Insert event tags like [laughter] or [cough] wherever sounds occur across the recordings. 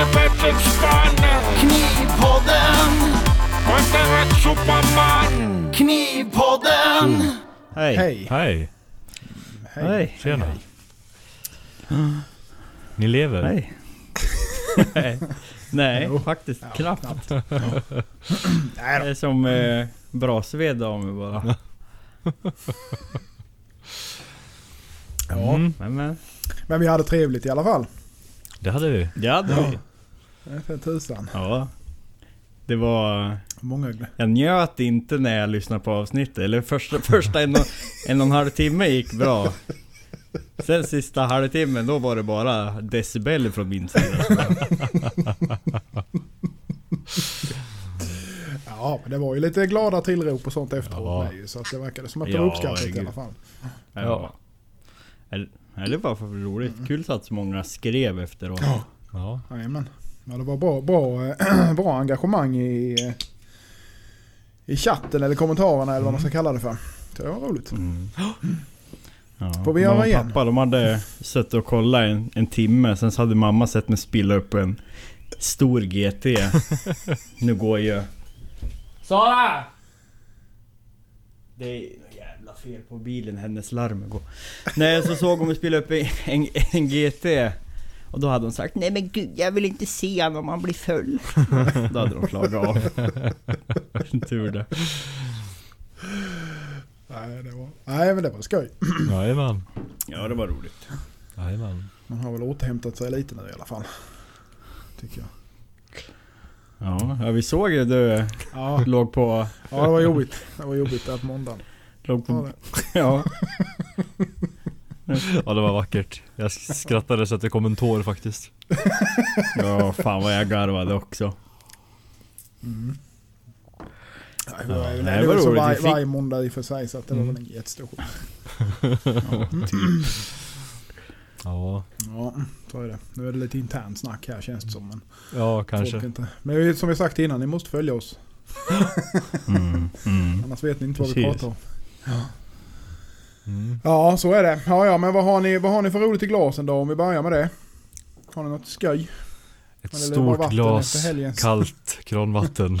inte bättre spann. Knivpodden, rätt superman. Knivpodden. Hej. Hej. Hej! Hej. Tjena! Ni lever? Hej. Nej. Nej, faktiskt knappt. Nej Det då. är som eh, brasved av mig bara. Ja, Mm, Men, men. men vi hade trevligt i alla fall. det hade vi. Ja, det Ja. Det är För tusan. Ja. Det var... Många Jag njöt inte när jag lyssnade på avsnittet. Eller första, första en, och, en och en halv timme gick bra. Sen sista halvtimmen, då var det bara decibel från min sida. [laughs] Ja, men det var ju lite glada tillrop och sånt efteråt Ja. ju, Så att det verkade som att det Ja, var uppskattat i alla fall. Ja. Eller, eller var för roligt. Kul att så många skrev efteråt. Ja. Ja. Jajamän. Ja, det var bra, bra, [clears throat] bra engagemang i, i chatten eller kommentarerna eller vad man ska kalla det för. Så det var roligt. Mm. Ja. Får vi göra igen? pappa de hade suttit och kollat en, en timme, sen så hade mamma sett mig spilla upp en stor GT. [laughs] nu går ju... Sara! Det är jävla fel på bilen, hennes larm går. Nej, så såg hon mig spilla upp en, en, en GT. Och då hade hon sagt Nej men gud, jag vill inte se honom om han blir full. [laughs] då hade de klagat av. [laughs] Tur det. Nej, det var, nej, men det var skoj. [clears throat] Jajamän. Ja, det var roligt. Jajamän. Man har väl återhämtat sig lite nu i alla fall. Tycker jag. Ja, ja vi såg ju du Ja, låg på... ja det var jobbigt. Det var jobbigt där på måndagen. Låg på det. [laughs] ja. [laughs] Ja det var vackert. Jag skrattade så att det kom en tår faktiskt. [laughs] ja, fan vad jag garvade också. Mm. Ja, det Ja, var, ju- nej, det var var så var, Vi varje måndag i för sig så att det var Mm. väl en jättestor skillnad. [laughs] Ja, Ja, så är det. Nu är det lite internt snack här känns det som. Men, ja kanske. inte. men vi- som vi sagt innan, ni måste följa oss. Mm, mm. Annars vet ni inte vad vi Precis. pratar om. Mm. Ja, så är det. Ja, ja, men vad har, ni, vad har ni för roligt i glasen då? Om vi börjar med det. Har ni något skoj? Ett Eller stort glas kallt [laughs] kranvatten.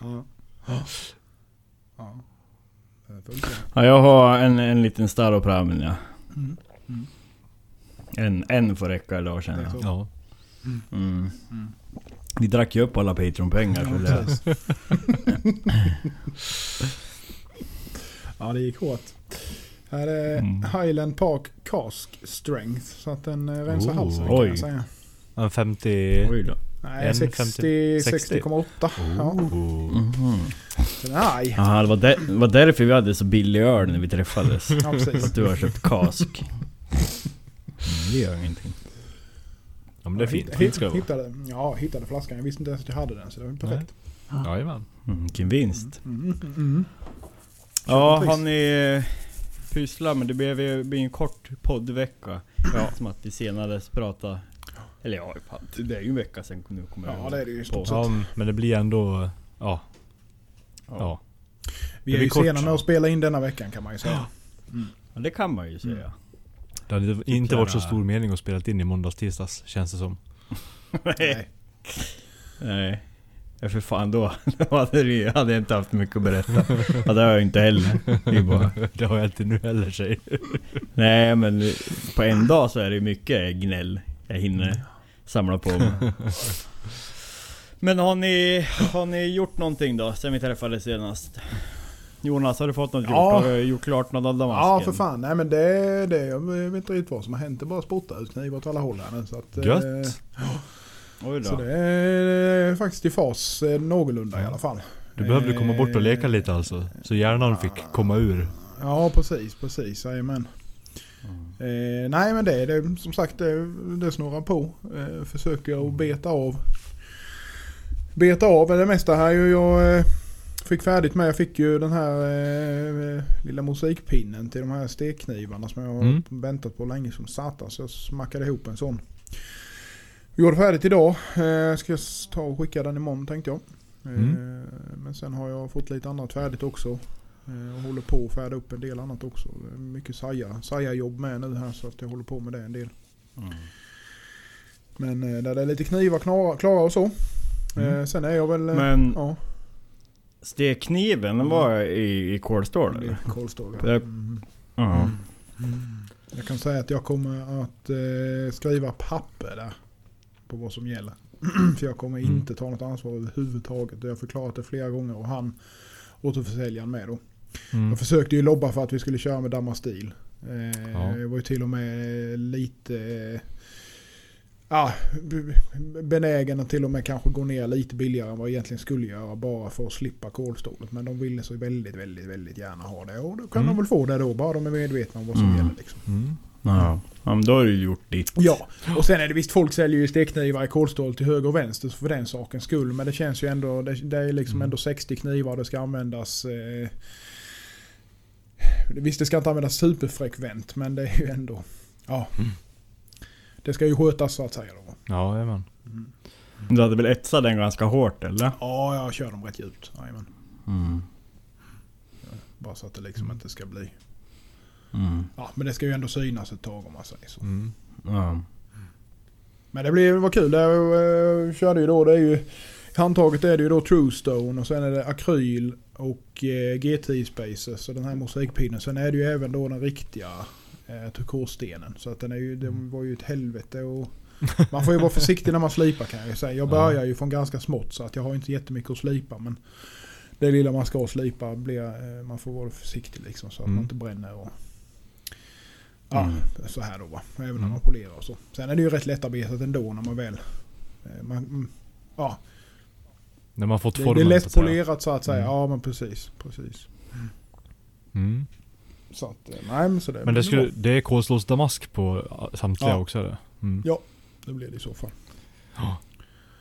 Ja. ja. Ja, jag har en, en liten Staropramen ja. Mm. Mm. En, en får räcka idag känner jag. Ja. Mm. Mm. Vi drack ju upp alla Patreon-pengar Ja, det... [laughs] ja, det gick hårt. Här är Mm. Highland Park Cask Strength. Så att den eh, rensar Oh. halsen kan Oj. jag säga. En 50... Oj då. Nej, En 60 60. 60,8. Ja, Oh. Mhm. den är arg. Jaha, det var, där, det var därför vi hade så billig öl när vi träffades. Ja, precis. Att du har köpt kask. Mm, det gör ingenting. Ja men det är fint. Hitt- Fint ska det vara. hittade, ja, hittade flaskan. Jag visste inte ens att jag hade den så det var perfekt. Jajamän. Mm, vilken vinst. Mm, mm, mm. Ja, har ni pysslat men det blir, det blir en kort poddvecka. Ja. Som att vi senades prata. Eller ja, fan, det är ju en vecka sen nu kommer jag Ja, det är det ju i stort sett. Ja men det blir ändå... Ja. Ja. Vi det är ju kort. sena med att spela in denna veckan kan man ju säga. Ja, det kan man ju säga. Mm. Det hade inte varit så Typ stor mening att spela in i måndags tisdags känns det som. [laughs] Nej. Nej. Ja, för fan då, [laughs] då hade, vi, hade jag inte haft mycket att berätta. Ja, det har jag inte heller. Det är bara, [laughs] det har jag inte nu heller säger [laughs] nej men på en dag så är det mycket gnäll jag hinner samla på mig. Men har ni, har ni gjort någonting då sen vi träffades senast? Jonas, har du fått något Ja. gjort? Har du gjort klart något av damasken? Ja för fan. Nej men det, det jag vet inte riktigt vad som har hänt. Det bara spotta ut knivar åt alla håll här nu. Så att, eh, Gött. Oj Så det är faktiskt i fas eh, någorlunda i alla fall. Du behövde komma bort och leka lite alltså. Så hjärnan fick komma ur. Ja precis, precis. Jajamän. Eh, nej men det är det som sagt det, det snurrar på. Eh, försöker att beta av. Beta av det mesta här ju. Jag eh, fick färdigt med. Jag fick ju den här eh, lilla mosaikpinnen till de här stekknivarna som jag har Mm. väntat på länge som satan. Så jag smackade ihop en sån. Gjorde färdigt idag. Eh, ska jag ta och skicka den imorgon tänkte jag. Eh, Mm. Men sen har jag fått lite annat färdigt också. Eh, Och håller på att färda upp en del annat också. Mycket saja, saja jobb med nu här så att jag håller på med det en del. Mm. Men eh, där det är lite knivar klara, klara och så. Mm. Eh, sen är jag väl... Men Ja, stekkniven, den var i, i kolstål eller? är kolstål. Ja. Mm. Ja. Jag kan säga att jag kommer att skriva papper där. På vad som gäller. [clears throat] För jag kommer Mm. inte ta något ansvar överhuvudtaget. Jag har förklarat det flera gånger och han återförsäljaren med då. Mm. Jag försökte ju lobba för att vi skulle köra med Damastil. Eh, Ja. Jag var ju till och med lite eh, b- benägen att till och med kanske gå ner lite billigare än vad jag egentligen skulle göra bara för att slippa kolstålet. Men de ville så väldigt, väldigt, väldigt gärna ha det. Och då kan Mm. de väl få det då, bara de är medvetna om vad som Mm. gäller. Liksom. Mm. Ja. ja, men då har du gjort ditt. Ja, och sen är det visst folk säljer ju stekknivar i kolstål till höger och vänster för den sakens skull. Men det känns ju ändå, det, det är liksom Mm. ändå 60 knivar det ska användas. Eh, visst det ska inte användas superfrekvent men det är ju ändå, ja. Mm. Det ska ju skötas så att säga då. Ja, jajamän. Du hade väl etsat den ganska hårt eller? Ja, jag kör dem rätt djupt. Jajamän. Mm. Bara så att det liksom inte ska bli... Mm. Ja, men det ska ju ändå synas ett tag om man säger så. Mm. Ja. Men det blir, var kul. Det uh, körde ju då, det är ju... i Handtaget är det ju då True Stone och sen är det akryl och eh, GT Spaces så den här mosaikpinnen. Sen är det ju även då den riktiga eh, turkosstenen. Så att den är ju, det var ju ett helvete och man får ju vara försiktig när man slipar kan jag ju säga. Jag börjar ju från ganska smått så att jag har inte jättemycket att slipa men det lilla man ska slipa blir, eh, man får vara försiktig liksom så att Mm. man inte bränner och Ja, Mm. så här då va. Även när Mm. man polerar och så. Sen är det ju rätt lättarbetat ändå när man väl... eh, Man, mm, ja, När man fått det, formen det är så lätt att säga. polerat så att säga. Mm. Ja men precis. precis. Mm. Så att, eh, nej men så det, Men det, skulle, det är kolstålsdamask på samtliga Ja. också eller? Mm. Ja. det blir det i så fall.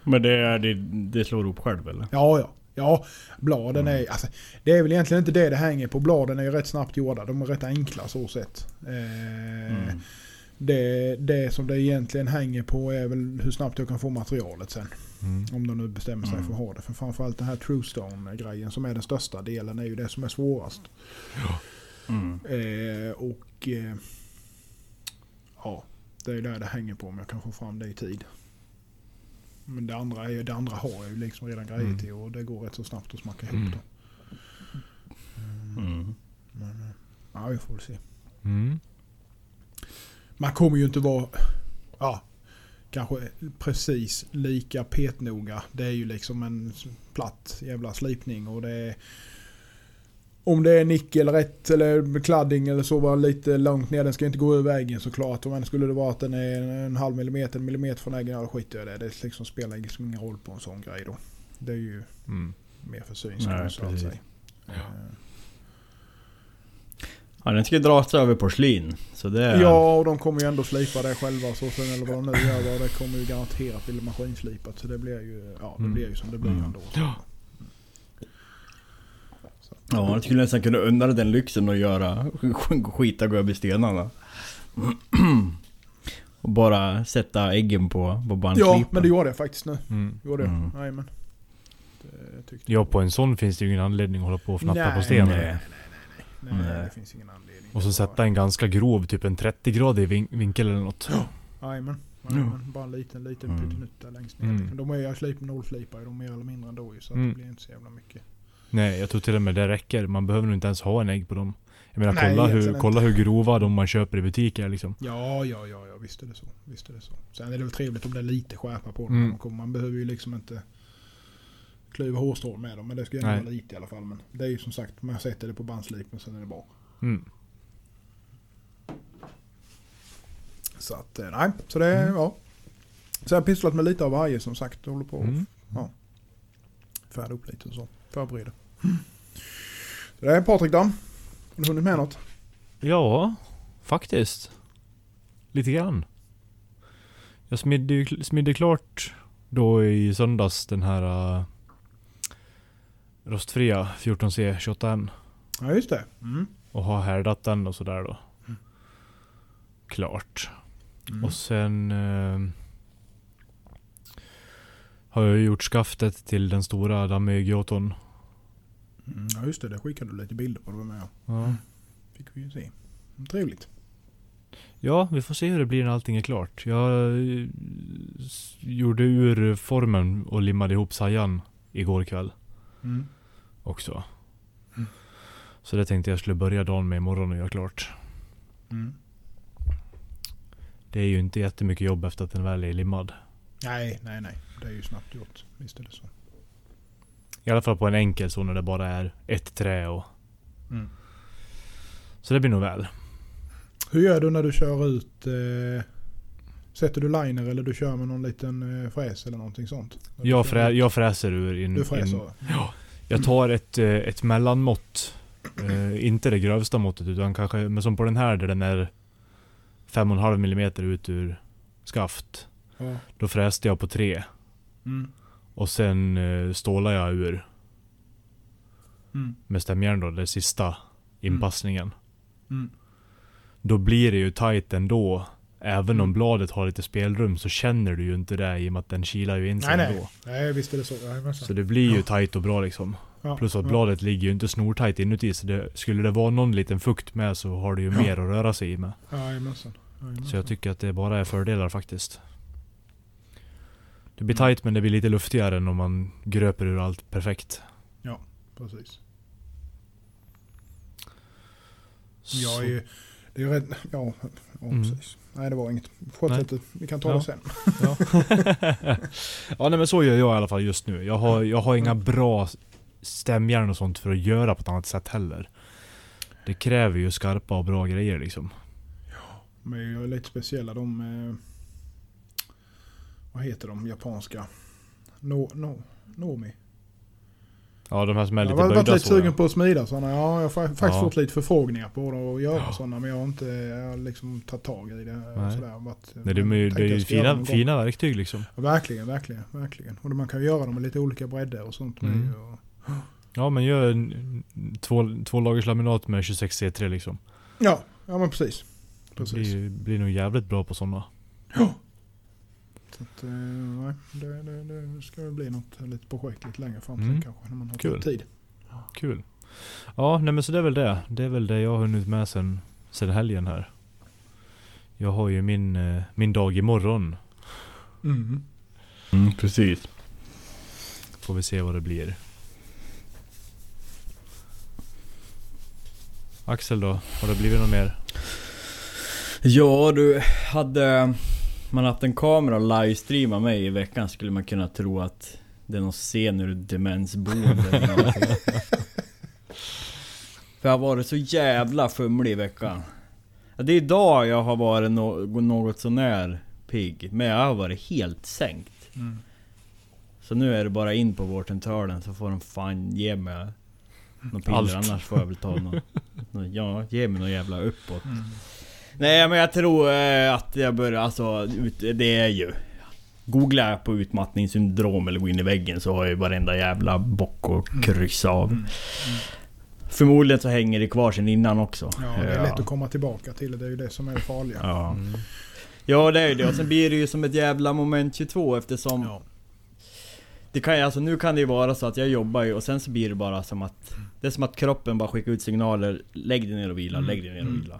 Men det, är, det, det slår ihop själv eller? Ja, ja. Ja, bladen Mm. är... Alltså, det är väl egentligen inte det det hänger på. Bladen är ju rätt snabbt gjorda. De är rätt enkla så sett. Eh, Mm. det, det som det egentligen hänger på är väl hur snabbt jag kan få materialet sen. Mm. Om de nu bestämmer sig Mm. för att ha det. För framförallt den här Truestone-grejen som är den största delen är ju det som är svårast. Mm. Eh, och eh, ja, det är där det hänger på om jag kan få fram det i tid. Men det andra, är, ju- det andra har jag ju liksom redan grejer Mm. till och det går rätt så snabbt att smacka ihop Mm. det. Mm. Men, eh, ja, vi får väl se. Mm. Man kommer ju inte vara, ja, kanske precis lika petnoga. Det är ju liksom en platt jävla slipning och det är om det är nickel rätt eller kladding eller så var lite långt ner. Den ska inte gå över väggen såklart. Men skulle det vara att den är en halv millimeter, en millimeter från väggen, ja då skiter jag i det. Det liksom spelar liksom ingen roll på en sån grej då. Det är ju Mm. mer för syns skull, så att precis. säga. Ja. Eh, Ja, den ska ju dras över porslin. Så det... Ja, och de kommer ju ändå slipa det själva så sen eller vad de nu gör. Det kommer ju garanterat bli maskinslipat. Så det blir ju, ja, det Mm. blir ju som det blir Mm. ändå. Ja. Ja, man skulle nästan kunna unna dig den lyxen och göra [laughs] skita gå över stenarna. [clears throat] Och bara sätta äggen på, på bandslipen. Ja, men det gjorde jag faktiskt nu. Mm. Gjorde jag. Mm. Jajamän. Det tyckte Ja, jag. på en sån finns det ju ingen anledning att hålla på och fnatta Nej, på stenen. nej. Nej, Nej. det finns ingen anledning. Och så sätta en ganska grov, typ en 30-gradig vin- vinkel eller något. Jajamän. Jajamän. Bara en liten, liten Mm. pyttenutt där längst ner. Mm. De är ju slip, nollslipar de mer eller mindre ändå ju. Så att Mm. det blir inte så jävla mycket. Nej, jag tror till och med det räcker. Man behöver nog inte ens ha en ägg på dem. Jag menar Nej, kolla, hur, kolla hur grova de man köper i butiker liksom. Ja, ja, ja, ja. Visst är det så. Visst är det så. Sen är det väl trevligt om det är lite skärpa på dem. Mm. Man behöver ju liksom inte klyva hårstrån med dem. Men det ska Nej. vara lite i alla fall. Men det är ju som sagt, man sätter det på bandslipen sen är det bra. Mm. Så att, eh, nej. Så det, Mm. ja. Så jag har pysslat med lite av varje som sagt. Håller på Mm. färda upp lite och så. Förbereda. Det är Patrik då. Har du hunnit med något? Ja, faktiskt. Lite grann. Jag smidde, smidde klart då i söndags den här uh, rostfria 14C 28N. Ja, just det. Mm. Och har härdat den och sådär då. Klart. Mm. Och sen eh, har jag gjort skaftet till den stora dammögioton. Mm, ja, just det. Det skickade du lite bilder på. Det var med. Ja. Fick vi ju se. Trevligt. Ja, vi får se hur det blir när allting är klart. Jag eh, gjorde ur formen och limmade ihop sajan igår kväll Mm. också. Mm. Så det tänkte jag skulle börja dagen med imorgon och göra klart. Mm. Det är ju inte jättemycket jobb efter att den väl är limmad. Nej, nej, nej. Det är ju snabbt gjort. Visst är det så. I alla fall på en enkel så när det bara är ett trä och... Mm. Så det blir nog väl. Hur gör du när du kör ut? Eh, sätter du liner eller du kör med någon liten eh, fräs eller någonting sånt? Jag, frä, jag fräser ur in, Du fräser? in, Jag tar ett, eh, ett mellanmått. Eh, inte det grövsta måttet utan kanske, men som på den här där den är 5,5 mm ut ur skaft. Ja. Då fräste jag på 3. Mm. Och sen eh, stålar jag ur Mm. med stämjärn då, den sista inpassningen. Mm. Då blir det ju tight ändå. Även om Mm. bladet har lite spelrum så känner du ju inte det i och med att den kilar ju in sig Nej, ändå. nej. Nej, visst är det så. Jajamensan. Så det blir ju Ja. tight och bra liksom. Ja, Plus att ja. bladet ligger ju inte snortajt inuti så det, skulle det vara någon liten fukt med så har du ju Ja. mer att röra sig i med. Jajamensan. Jajamensan. Så jag tycker att det bara är fördelar faktiskt. Det blir tight men det blir lite luftigare än om man gröper ur allt perfekt. Precis. Så, Jag är ju... Det är ju rätt... Ja, ja Mm. precis. Nej, det var inget. Fortsätt du. Vi kan ta Ja. det sen. ja. [laughs] ja nej men så gör jag i alla fall just nu. Jag har, jag har inga bra stämjärn och sånt för att göra på ett annat sätt heller. Det kräver ju skarpa och bra grejer liksom. Men jag är lite speciella. De... Vad heter de japanska? No, no, Nomi. Ja de här som är Jag lite har varit böjda lite så. sugen Ja. på att smida sådana. Ja, jag har fa- faktiskt Ja. fått lite förfrågningar på det och göra Ja. sådana. Men jag har inte jag har liksom tagit tag i det. Nej. sådär. Varit, Nej, det är det är jag ju fina, fina verktyg liksom. Ja, verkligen, verkligen, verkligen. Och man kan ju göra dem med lite olika bredder och sånt. Med Mm. ju, och, Ja men gör en, två, två lagers laminat med 26 C3 liksom. ja, ja men precis. Det Precis. blir, blir nog jävligt bra på sådana. Så att, eh, nej, det, det, det ska bli något litet projekt lite längre fram Mm. sen kanske. När man har Kul. tid. Kul. Ja nej men så det är väl det. Det är väl det jag har hunnit med sen, sen helgen här. Jag har ju min, eh, min dag imorgon. Mm. Mm, precis. Får vi se vad det blir. Axel då? Har det blivit något mer? Ja du, hade man haft en kamera och livestreamat mig i veckan skulle man kunna tro att det är någon scen ur demensboende eller [laughs] någonting. För jag har varit så jävla fumlig i veckan. Ja, det är idag jag har varit no något sånär pigg. Men jag har varit helt sänkt. Mm. Så nu är det bara in på vårdcentralen så får de fan ge mig något piller Allt. annars får jag väl ta något- Ja, ge mig något jävla uppåt. Mm. Nej men jag tror eh, att jag börjar, alltså det är ju... Googlar jag på utmattningssyndrom eller gå in i väggen så har jag ju varenda jävla bock att kryssa av. Mm. Förmodligen så hänger det kvar sen innan också. Ja, det är lätt att komma tillbaka till. Det är ju det som är det farliga. Ja. Mm. ja det är ju det. Och sen blir det ju som ett jävla moment 22 eftersom... Ja. Det kan alltså nu kan det ju vara så att jag jobbar ju och sen så blir det bara som att... Det är som att kroppen bara skickar ut signaler. Lägg dig ner och vila, Mm. lägg dig ner och Mm. vila.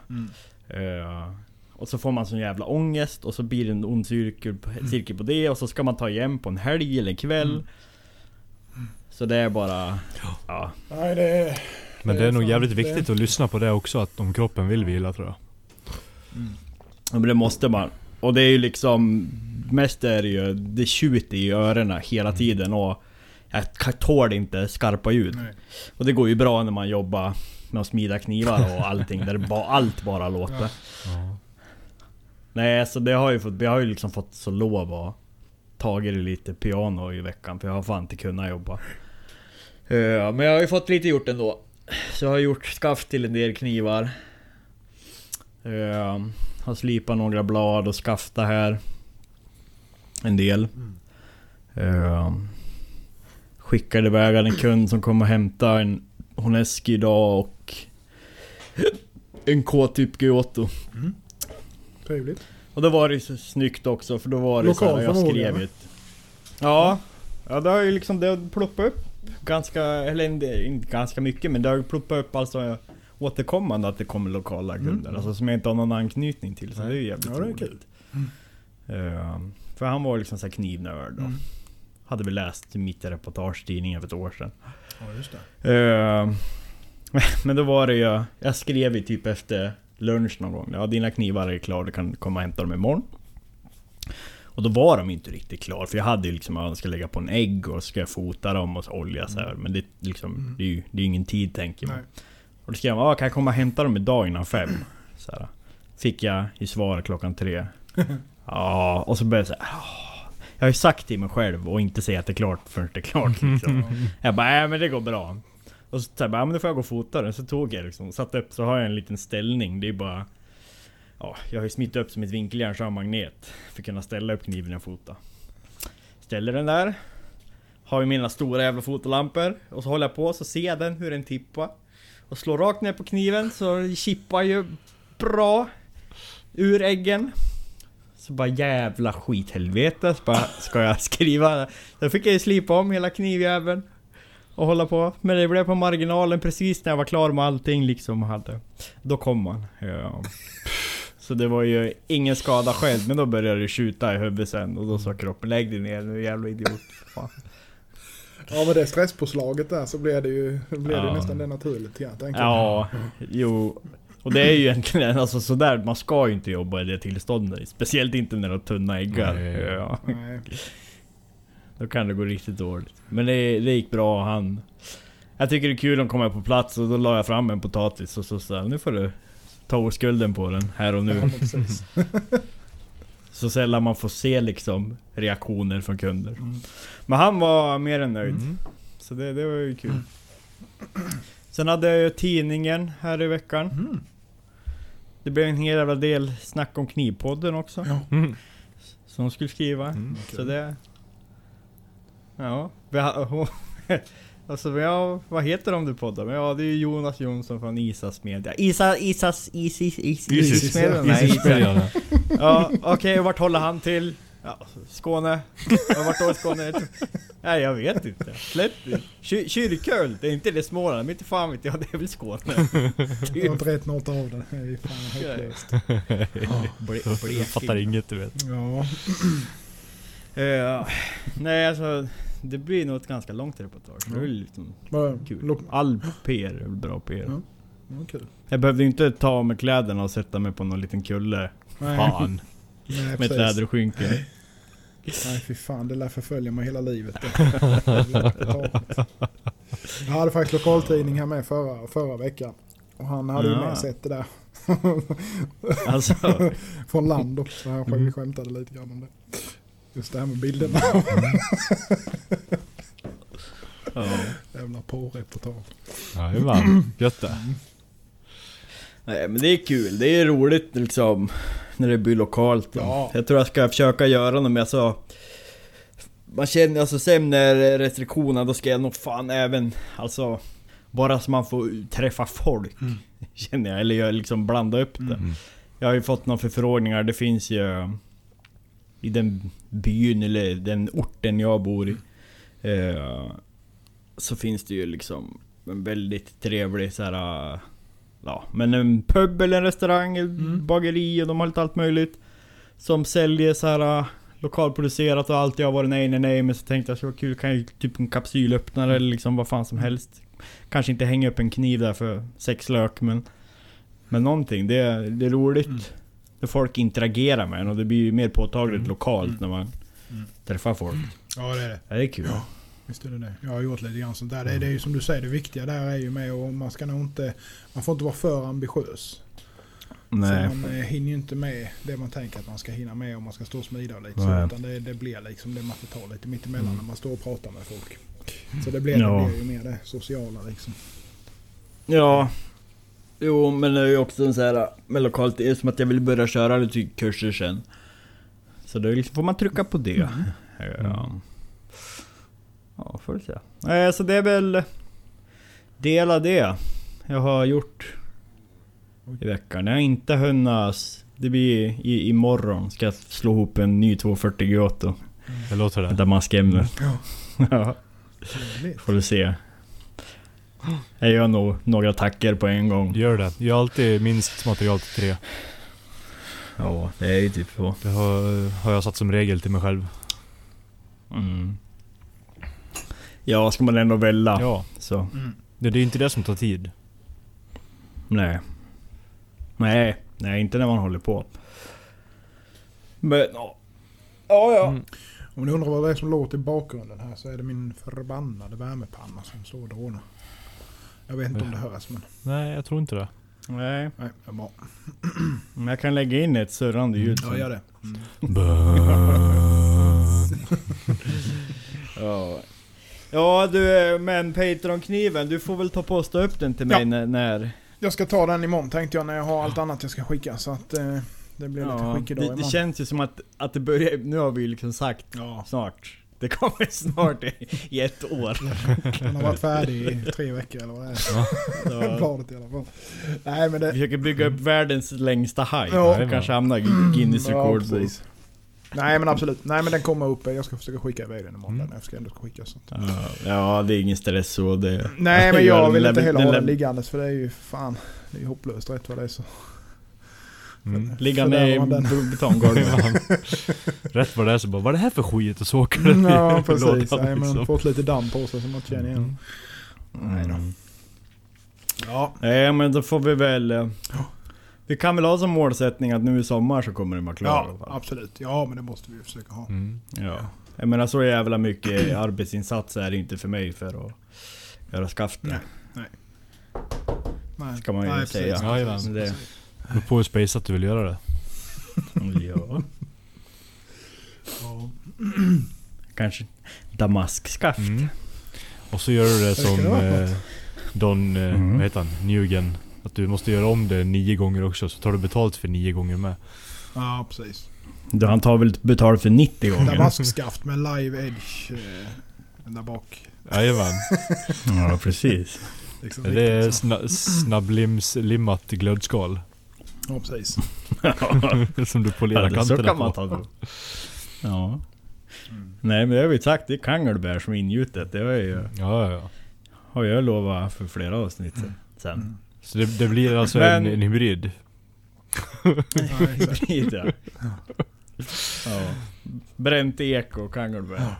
Mm. Eh, och så får man sån jävla ångest och så blir det en ond cirkel, cirkel på det och så ska man ta igen på en helg eller en kväll. Mm. Så det är bara... Ja. Nej, det är... Men Det det är är nog jävligt det- viktigt att lyssna på det också, att om kroppen vill vila tror jag. Men det måste man. Och det är ju liksom... Mest är det ju... Det tjuter i öronen hela tiden och... Jag tål inte skarpa ljud. Nej. Och det går ju bra när man jobbar med att smida knivar och allting där ba, allt bara låter. Ja. Nej, så det har ju fått, jag har ju liksom fått så lov att tagit det lite piano i veckan för jag har fan inte kunnat jobba. Eh, men jag har ju fått lite gjort ändå. Så jag har gjort skaft till en del knivar. Uh, har slipat några blad och skaftat här. En del. Uh, skickade iväg en kund som kom och hämtade en Honeski idag och en K-typ Giotto. Mm. Trevligt. Och då var det så snyggt också för då var det Lokal så här, jag skrev ett... Ja, ja det har ju liksom det har ploppat upp ganska, eller inte ganska mycket men det har ju ploppat upp alltså återkommande att det kommer lokala Mm. kunder. Alltså som jag inte har någon anknytning till. Så det är ju jävligt Ja, det är roligt. kul. Eh, för han var liksom så knivnörd Mm. hade väl läst mitt i reportagetidningen för ett år sedan. Ja, just det. Eh, [laughs] men då var det ju... Jag skrev ju typ efter lunch någon gång. Ja, dina knivar är klara, du kan komma och hämta dem imorgon. Och då var de inte riktigt klara, för jag hade ju liksom, ja, jag ska lägga på en ägg och ska fota dem och så olja så här. Men det, är liksom, det är ju det är ingen tid tänker man. Nej. Och då skrev jag, ah, kan jag komma och hämta dem idag innan fem? Så här. Fick jag i svar klockan tre. [laughs] Ja, och så började jag säga, "Ah, jag har ju sagt till mig själv och inte säga att det är klart förrän det är klart [laughs] liksom. Jag bara, nej men det går bra. Och så sa jag bara, ja, men då får jag gå och fota den. Så tog jag liksom, satt upp så har jag en liten ställning. Det är bara... Ja, jag har ju smitt upp som ett vinkeljärn så har jag magnet. För att kunna ställa upp kniven jag fotar. Ställer den där. Har ju mina stora jävla fotolampor. Och så håller jag på så ser jag den hur den tippar. Och slår rakt ner på kniven så chippar ju bra ur äggen. Så bara jävla skithelvete. Så bara, ska jag [laughs] skriva? Då fick jag ju slipa om hela knivjäveln. Och hålla på. Men det blev på marginalen precis när jag var klar med allting liksom. Hade. Då kom han. Ja. Så det var ju ingen skada själv. Men då började det skjuta i huvudet sen. Och då sa kroppen lägg dig ner nu jävla idiot. Fan. Ja med det stresspåslaget där så blev det ju blev det Ja. nästan det naturligt ja, tänker jag. Ja, jo. Och det är ju egentligen alltså sådär, man ska ju inte jobba i det tillståndet. Speciellt inte när du har tunna äggar. Nej. Ja, Nej. då kan det gå riktigt dåligt. Men det, det gick bra, han... Jag tycker det är kul att komma på plats och då la jag fram en potatis och så sa nu får du ta oskulden på den här och Ja, nu. precis. [laughs] Så sällan man får se liksom reaktioner från kunder. Mm. Men han var mer än nöjd. Mm. Så det, det var ju kul. Sen hade jag ju tidningen här i veckan. Mm. Det blev en hel jävla del snack om Knivpodden också. Ja. Mm. Som de skulle skriva. Mm. Så det... Ja. Vi har, [laughs] alltså, ja, vad heter de du poddar med? Ja, det är ju Jonas Jonsson från Isas Media. Isa, Isas, Isis, Is, Isis. Isis Media? Nej, Isis Isa. Media. Ja, okej, och vart håller han till? Ja, Skåne. Ja, vart då i Skåne? Nej, jag vet inte. Släpp det. Ky- Kyrkhult, det är inte det Småland, men inte fan vet jag, det är väl Skåne. Jag har inte rätt något av det. Det är fan hopplöst. Ble- Jag fattar inget du vet. Ja. Eh, nej alltså, det blir nog ett ganska långt reportage. Det är liksom kul. All PR är bra PR. Ja. ja, kul. Jag behövde inte ta av mig kläderna och sätta mig på någon liten kulle. Nej, Fan. Nej, Med ett precis. läderskynke. Nej fy fan, det lär förfölja mig hela livet. jag hade faktiskt lokaltidning här med förra, förra veckan. Och han hade ju Ja. med sett det där. Alltså, Från land också. Så han mm. skämtade lite grann om det. Just det här med bilderna. ja. Jävla porrreportage. Jajamän, gött det. Nej men det är kul, det är roligt liksom När det blir lokalt Ja. Jag tror jag ska försöka göra något med alltså Man känner alltså sen när restriktionerna då ska jag nog fan även Alltså Bara så man får träffa folk Mm. [laughs] Känner jag, eller jag liksom blanda upp det Mm. Jag har ju fått några förfrågningar, det finns ju I den byn eller den orten jag bor i eh, Så finns det ju liksom en väldigt trevlig så här. Ja, men en pub eller en restaurang, Mm. bageri och de har lite allt möjligt Som säljer så här lokalproducerat och allt jag har varit nej nej nej men så tänkte jag så kul kan jag typ en kapsylöppnare eller liksom vad fan som helst Kanske inte hänga upp en kniv där för sex lök men Men någonting, det är, det är roligt Mm. När folk interagerar med en och det blir ju mer påtagligt Mm. lokalt Mm. när man Mm. träffar folk Ja det är det. ja, Det är kul Ja. Visst är det det. Jag har gjort lite grann sånt där. Det är, det är ju som du säger, det viktiga där är ju med och man ska nog inte... Man får inte vara för ambitiös. Nej Så man eh, hinner ju inte med det man tänker att man ska hinna med om man ska stå och smida och lite så. Utan det, det blir liksom det man får ta lite mittemellan Mm. när man står och pratar med folk. Så det blir, Ja. det blir ju mer det sociala liksom. Ja Jo men det är ju också en så här med lokalt, det är som att jag vill börja köra lite kurser sen Så då liksom får man trycka på det Ja Ja, får vi se Nej så det är väl Del av det Jag har gjort I veckan, jag har inte hunnit Det blir i, imorgon ska jag slå ihop en ny 240 Giotto Det låter det. Damaskämne Ja. [laughs] Får du se Jag gör nog några attacker på en gång. Gör det. Gör alltid minst material till tre. Ja, det är ju typ så. Det har, har jag satt som regel till mig själv. Mm. Ja, ska man ändå välja Ja. så... Det, det är inte det som tar tid. Nej. Nej, nej inte när man håller på. Men ja. Ja, ja. Mm. Om ni undrar vad det är som låter i bakgrunden här så är det min förbannade värmepanna som står och drånar. Jag vet inte om det hörs men... Nej, jag tror inte det. Nej, Nej, det är bra. [clears throat] men jag kan lägga in ett surrande ljud. Ja, gör det. Mm. [laughs] Ja. Ja du, men Patreon-kniven, du får väl ta stå upp den till mig Ja. när... när Jag ska ta den imorgon tänkte jag när jag har allt annat jag ska skicka så att eh, det blir lite ja, skickedag det, det känns ju som att, att det börjar... Nu har vi ju liksom sagt Ja, snart. Det kommer snart i, i ett år. den har varit färdig i tre veckor eller vad det är. Så, [laughs] Bladet i alla fall. Nej men vi det... försöker bygga upp världens längsta haj. Ja. Ja. Kanske hamnar i Guinness Ja, rekordbok. Nej men absolut. Nej men den kommer upp. Jag ska försöka skicka iväg den imorgon. Mm. Den ska ändå skickas. Så. att- Ja, ja, det är ingen stress så det... Nej men jag vill inte [laughs] heller ha den liggandes för det är ju fan... Det är ju hopplöst rätt vad det är så. Mm. Liggande i betonggolvet. [laughs] Rätt vad det är så bara, vad är det här för skit? Och så åker den Ja [laughs] i precis. lådan, Nej, men liksom. fått lite damm på sig som man känner igen. Mm. Mm. Ja. Nej men då får vi väl... eh, Vi kan väl ha som målsättning att nu i sommar så kommer det vara alla Ja absolut. Ja men det måste vi ju försöka ha. Mm. Ja. Jag menar så jävla mycket arbetsinsats är det inte för mig för att göra skaftet. Nej. Nej. Ska man ju Nej, säga. precis, Jajamän. precis, Det-. Beror på hur space att du vill göra det. [laughs] Ja. Ja. [clears throat] Kanske damaskskaft. Mm. Och så gör du det som eh, Don, eh, Mm. vad heter han? Newgen. Att du måste göra om det nio gånger också, så tar du betalt för nio gånger med. ja precis. Då han tar väl betalt för 90 gånger. Damaskskaft med live edge. Eh, där bak. Jajamän. [laughs] Ja precis. Liksom Det är sna snabblimslimmat glödskal. Ja precis. [laughs] som du polerar Ja, så kanterna kan man på. ta det. Ja. Mm. Nej men det har vi sagt, det är kangelbär som är ingjutet. Det har jag ju Ja, ja, ja. har jag lovat för flera avsnitt sen. sen. Mm. Så det, det blir alltså Men- en, en hybrid? [laughs] Ja. [laughs] Hybrid ja. ja. Bränt ek och kangelbär.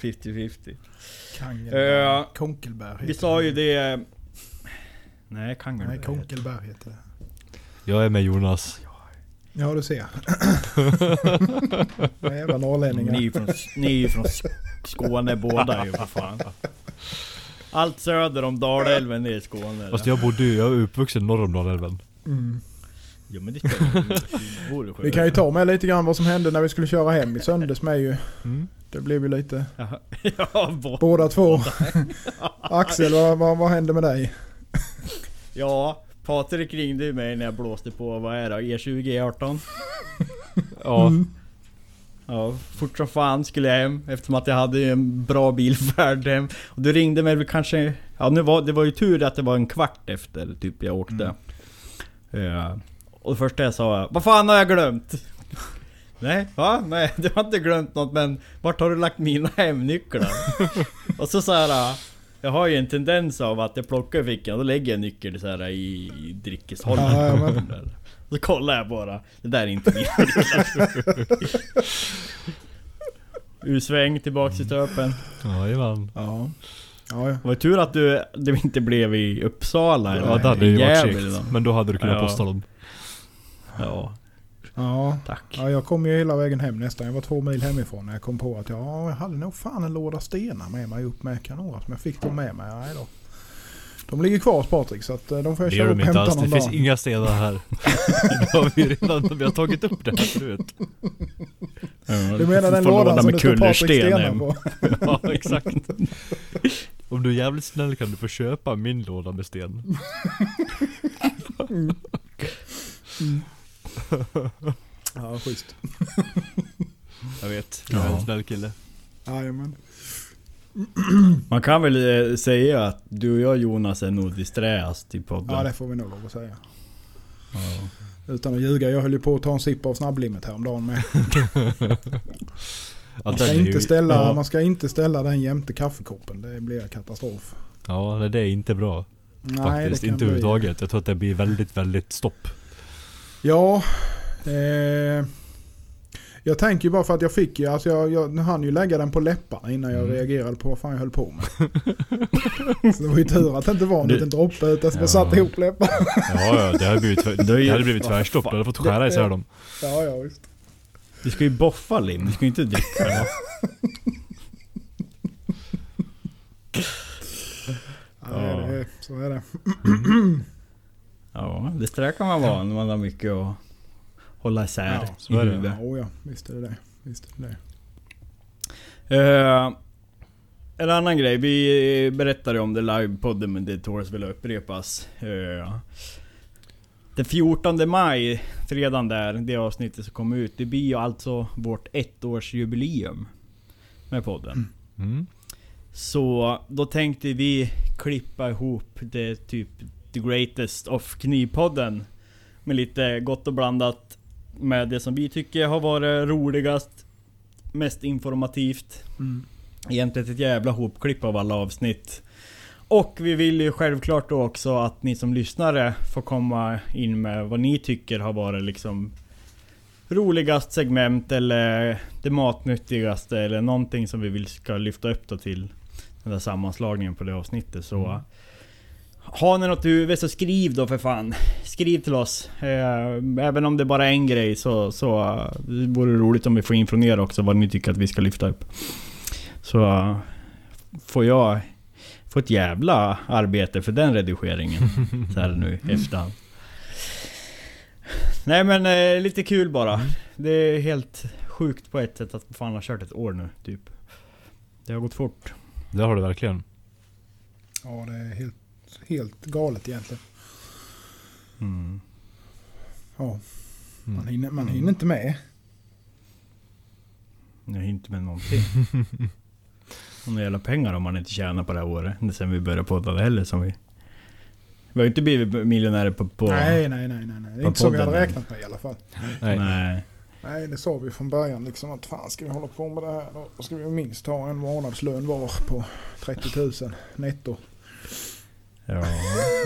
50-50. Kangelbär. Ja. Konkelbär heter Vi sa ju det. det... Nej, kangelbär. Nej, konkelbär heter det. Jag är med Jonas. Ja du ser. [laughs] Jävla norrlänningar. Ni är från, ni är ju från Sk- Skåne båda ju för fan. Allt söder om Dalälven är Skåne. Fast jag bodde ju, jag är uppvuxen norr om Dalälven. Mm. Jo men det bor i Vi kan ju ta med lite grann vad som hände när vi skulle köra hem i söndags med ju. Mm. Det blev ju lite Jaha. [laughs] Ja, båda. båda två. [laughs] Axel, vad, vad, vad hände med dig? Ja, Patrik ringde ju mig när jag blåste på, vad är det, E20, E18? Ja, Mm. Ja, fort som fan skulle jag hem eftersom att jag hade en bra bilfärd [laughs] hem. Och du ringde mig väl kanske... Ja, nu var, det var ju tur att det var en kvart efter typ jag åkte. Ja. Och det första jag sa var, Vad fan har jag glömt? [laughs] Nej, va? Nej, [laughs] du har inte glömt något men vart har du lagt mina hemnycklar? och så så här. Jag har ju en tendens av att jag plockar i fickan, då lägger jag nyckeln så här i, i dryckeshållaren. Ja, ja, men- Så kollar jag bara, det där är inte nycklar. [laughs] U-sväng tillbaks i stöpen. jajamän. Ja. Ja, ja. Det var ju tur att du, det inte blev i Uppsala eller Ja, det hade ju varit nåt. Men då hade du kunnat Ja. posta dem. Ja, Ja. tack. ja, jag kom ju hela vägen hem nästan. Jag var två mil hemifrån när jag kom på att ja, jag hade nog fan en låda stenar med mig upp med kanoner som jag fick dem med mig. Nej då. De ligger kvar hos Patrik så att eh, de får jag Det köra upp och inte hämta alls. Det någon finns dag. inga stenar här. [laughs] det har vi redan, vi har tagit upp det här förut. Du menar den lådan som det står Patrik stenar på? [laughs] Ja, exakt. Om du är jävligt snäll kan du få köpa min låda med sten. [laughs] Ja, schysst. Jag vet, jag är Ja. en snäll kille. Jajamän. [clears throat] Man kan väl eh, säga att du och jag Jonas är nog disträast i podden. Ja, det får vi nog lov att säga. Ja. Utan att ljuga, jag höll ju på att ta en sipp av snabblimmet häromdagen med. [laughs] Man ska, inte ställa, ja. man ska inte ställa den jämte kaffekoppen. Det blir katastrof. Ja, det- är inte bra. Nej, faktiskt. det kan Inte överhuvudtaget. Jag tror att det blir väldigt, väldigt stopp. Ja. Eh, jag tänker ju bara för att jag fick ju, alltså jag, jag hann ju lägga den på läpparna innan jag Mm. reagerade på vad fan jag höll på med. [laughs] så det var ju tur att det inte var en liten droppe utan som Ja. jag satte ihop läpparna. Ja, ja, det hade blivit, det hade [laughs] blivit tvärstopp. Du hade fått skära isär dem. Ja, ja visst. Du ska ju boffa lim, du ska ju inte dricka [laughs] det. Ja, det är det. Så är det. Ja, det där kan man vara när man har mycket att hålla isär Ja, så är i det. huvudet. Ja, oh ja, visst är det det. Visst är det det. Eh, en annan grej, vi berättade om det livepodden men det tåls väl att upprepas. Eh, den 14 maj, fredagen där, det avsnittet som kom ut, det blir ju alltså vårt ettårsjubileum med podden. Mm. Så då tänkte vi klippa ihop det typ The Greatest of Knivpodden. Med lite gott och blandat med det som vi tycker har varit roligast, mest informativt. Mm. Egentligen ett jävla hopklipp av alla avsnitt. Och vi vill ju självklart då också att ni som lyssnare får komma in med vad ni tycker har varit liksom roligast segment eller det matnyttigaste eller någonting som vi vill ska lyfta upp då till den där sammanslagningen på det avsnittet. Så Mm. Har ni något i huvudet så skriv då för fan. Skriv till oss. Eh, även om det bara är en grej så, så eh, det vore roligt om vi får in från er också vad ni tycker att vi ska lyfta upp. Så eh, får jag få ett jävla arbete för den redigeringen. [laughs] så här nu i efterhand. Nej men eh, lite kul bara. Det är helt sjukt på ett sätt att fan har kört ett år nu typ. Det har gått fort. Det har du verkligen. Ja, det är helt, helt galet egentligen. Mm. Ja, man Mm. hinner, man hinner inte med. Jag hinner inte med någonting. [laughs] Några jävla pengar om man inte tjänar på det här året. Det sen vi började podda det heller som vi... Vi har ju inte blivit miljonärer på... på Nej, nej, nej, nej. Det är inte så vi hade räknat med i alla fall. Nej. nej. Nej, det sa vi från början liksom att fan ska vi hålla på med det här då ska vi minst ha en månadslön var på 30 000 netto. Ja.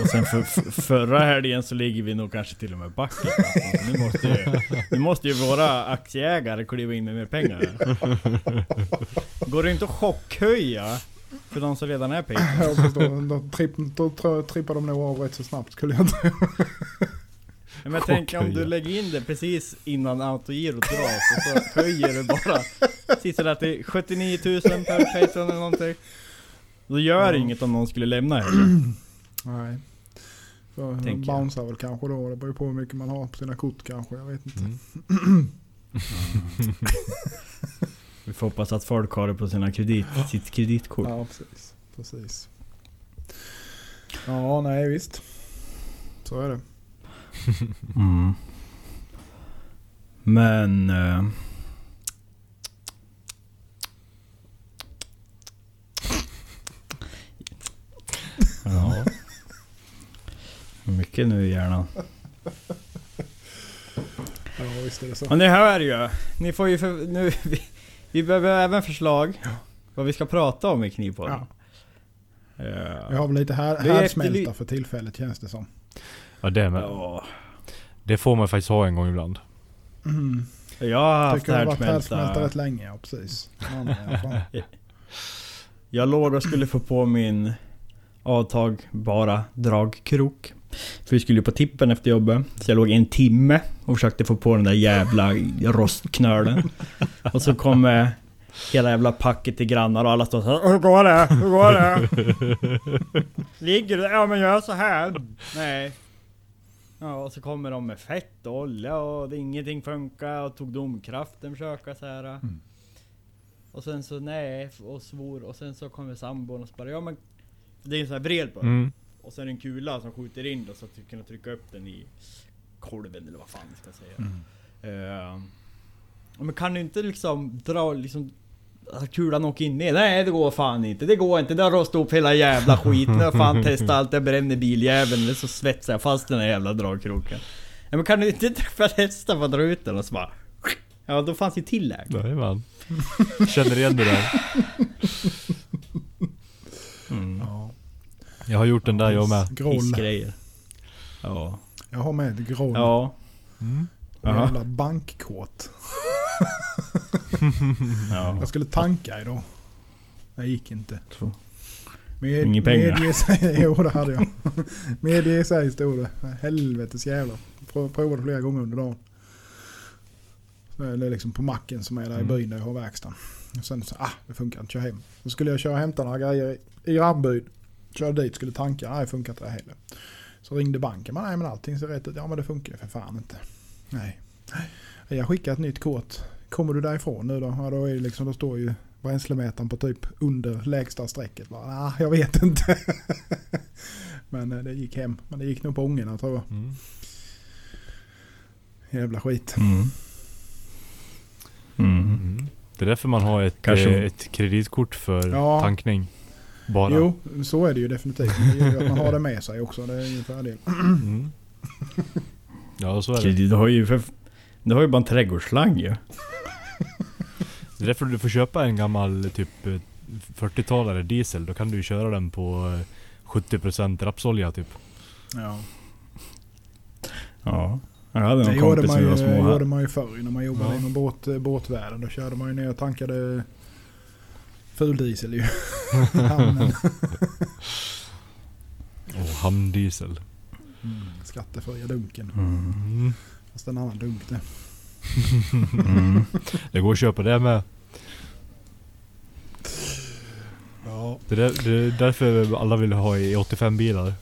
Och sen för, för, förra helgen så ligger vi nog kanske till och med back. alltså. Nu måste ju, nu måste ju våra aktieägare kliva in med mer pengar. Går det inte att chockhöja för de som redan är förstår, då, tripp, då tror- trippar de nog av rätt så snabbt skulle jag tro. Men jag tänker om du lägger in det precis innan autogirot dras och så höjer du bara Sitter till 79 000 per Patreon eller någonting. Då gör det Ja. inget om någon skulle lämna heller. Nej. Tänker jag. bouncear väl kanske då. Det beror på hur mycket man har på sina kort kanske. Jag vet inte. Mm. [laughs] Vi får hoppas att folk har det på sina kredit, sitt kreditkort. Ja, precis. Precis. Ja, nej visst. Så är det. [laughs] Mm. Men... eh, Mycket nu i hjärnan. [laughs] Ja, visst är det så. Men ni hör ju. Ni får ju för, nu, vi, vi behöver även förslag vad vi ska prata om i Knivpodden. Ja. Ja. Vi har väl lite här, härdsmälta för tillfället känns det som. Ja, det med. Ja. Det får man faktiskt ha en gång ibland. Mm. Jag har haft Tycker det har varit härdsmälta härdsmälta. rätt länge, ja precis. Ja, fall. [laughs] Jag låg och skulle få på min avtagbara dragkrok. För vi skulle ju på tippen efter jobbet. Så jag låg en timme och försökte få på den där jävla rostknölen. [laughs] Och så kom eh, hela jävla packet till grannar och alla stod så här, Hur går det? Hur går det? Ligger du? Ja men gör så här. Nej. Ja och så kommer de med fett och olja och det, ingenting funkar och tog domkraften försöka så här. Och sen så nej och svor och sen så kommer sambon och så bara ja men Det är en sån här bred bara. Mm. Och sen en kula som skjuter in då så att du kan trycka upp den i kolven eller vad fan ska säga. Eh, men kan du inte liksom dra liksom att kulan åker in i? Nej det går fan inte, det går inte. Det har rostat upp hela jävla skiten. Jag har fan [laughs] testat allt, jag bränner biljäveln. Eller så svetsar jag fast den här jävla dragkroken. Ja, men kan du inte träffa testa på att dra ut den och så bara... Ja då fanns ju tillägg. Jajamän. Känner igen det där. [laughs] Ja. Jag har gjort den där jag med. Hissgrejer. Ja. Jag har med groll. Ja. Mm. Jävla bankkort. [laughs] ja. Jag skulle tanka idag. Det gick inte. Så. Med, Inga pengar. Medge sig, [laughs] jo det hade jag. Medge sig stod det. Helvetes jävlar. Prov- Provade flera gånger under dagen. Så är det liksom på macken som är där i Mm. byn där jag har verkstaden. Och sen så, ah det funkar inte, kör hem. Så skulle jag köra och hämta några grejer i- Rabbyn. Körde dit, skulle tanka, nej funkar inte det heller. Så ringde banken, men nej men allting ser rätt ut. Ja men det funkar ju för fan inte. Nej. Jag skickar ett nytt kort. Kommer du därifrån nu då? Ja då, är det liksom, då står ju bränslemätaren på typ under lägsta strecket. Bara, ah, jag vet inte. [laughs] men eh, det gick hem. Men det gick nog på ångorna tror jag. Mm. Jävla skit. Mm. Mm. Mm. Det är därför man har ett, Kanske- eh, ett kreditkort för Ja. tankning. Bara. Jo, så är det ju definitivt. Det gör ju att man har det med sig också. Det är ju en fördel. Mm. Ja, så är det. Du har ju för... Du har ju bara en trädgårdsslang ju. Det är därför du får köpa en gammal typ eh, 40-talare diesel. Då kan du ju köra den på eh, 70% rapsolja typ. Ja. Ja. Jag hade Det någon gjorde kompis man, som ju, gjorde man ju förr när man jobbade Ja. inom båt, båtvärlden. Då körde man ju ner och tankade fuldiesel ju. [laughs] Hamnen. Och hamndiesel. Skattefria dunken. Mm. Mm. Fast en annan dunk det. Mm. Det går att köpa det med. Ja. Det är, där, det är därför alla vill ha i 85 bilar.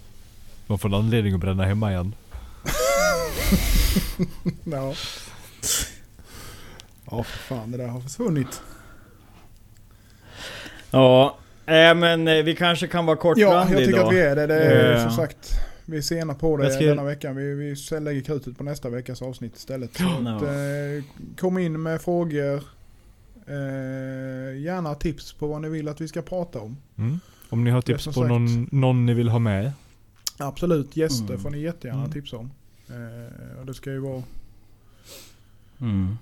Man får en anledning att bränna hemma igen. [laughs] Ja. Ja för fan det där har försvunnit. Ja. Äh, men eh, vi kanske kan vara Ja kortrandiga jag tycker idag. att vi är det. Det är Eh. som sagt. Vi är sena på det ska- denna veckan. Vi, vi lägger krutet på nästa veckas avsnitt istället. Så Ja. att, eh, kom in med frågor. Eh, gärna tips på vad ni vill att vi ska prata om. Mm. Om ni har tips på sagt- någon, någon ni vill ha med. Absolut, gäster Mm. får ni jättegärna Mm. tipsa om. Eh, och det ska ju vara... Mm.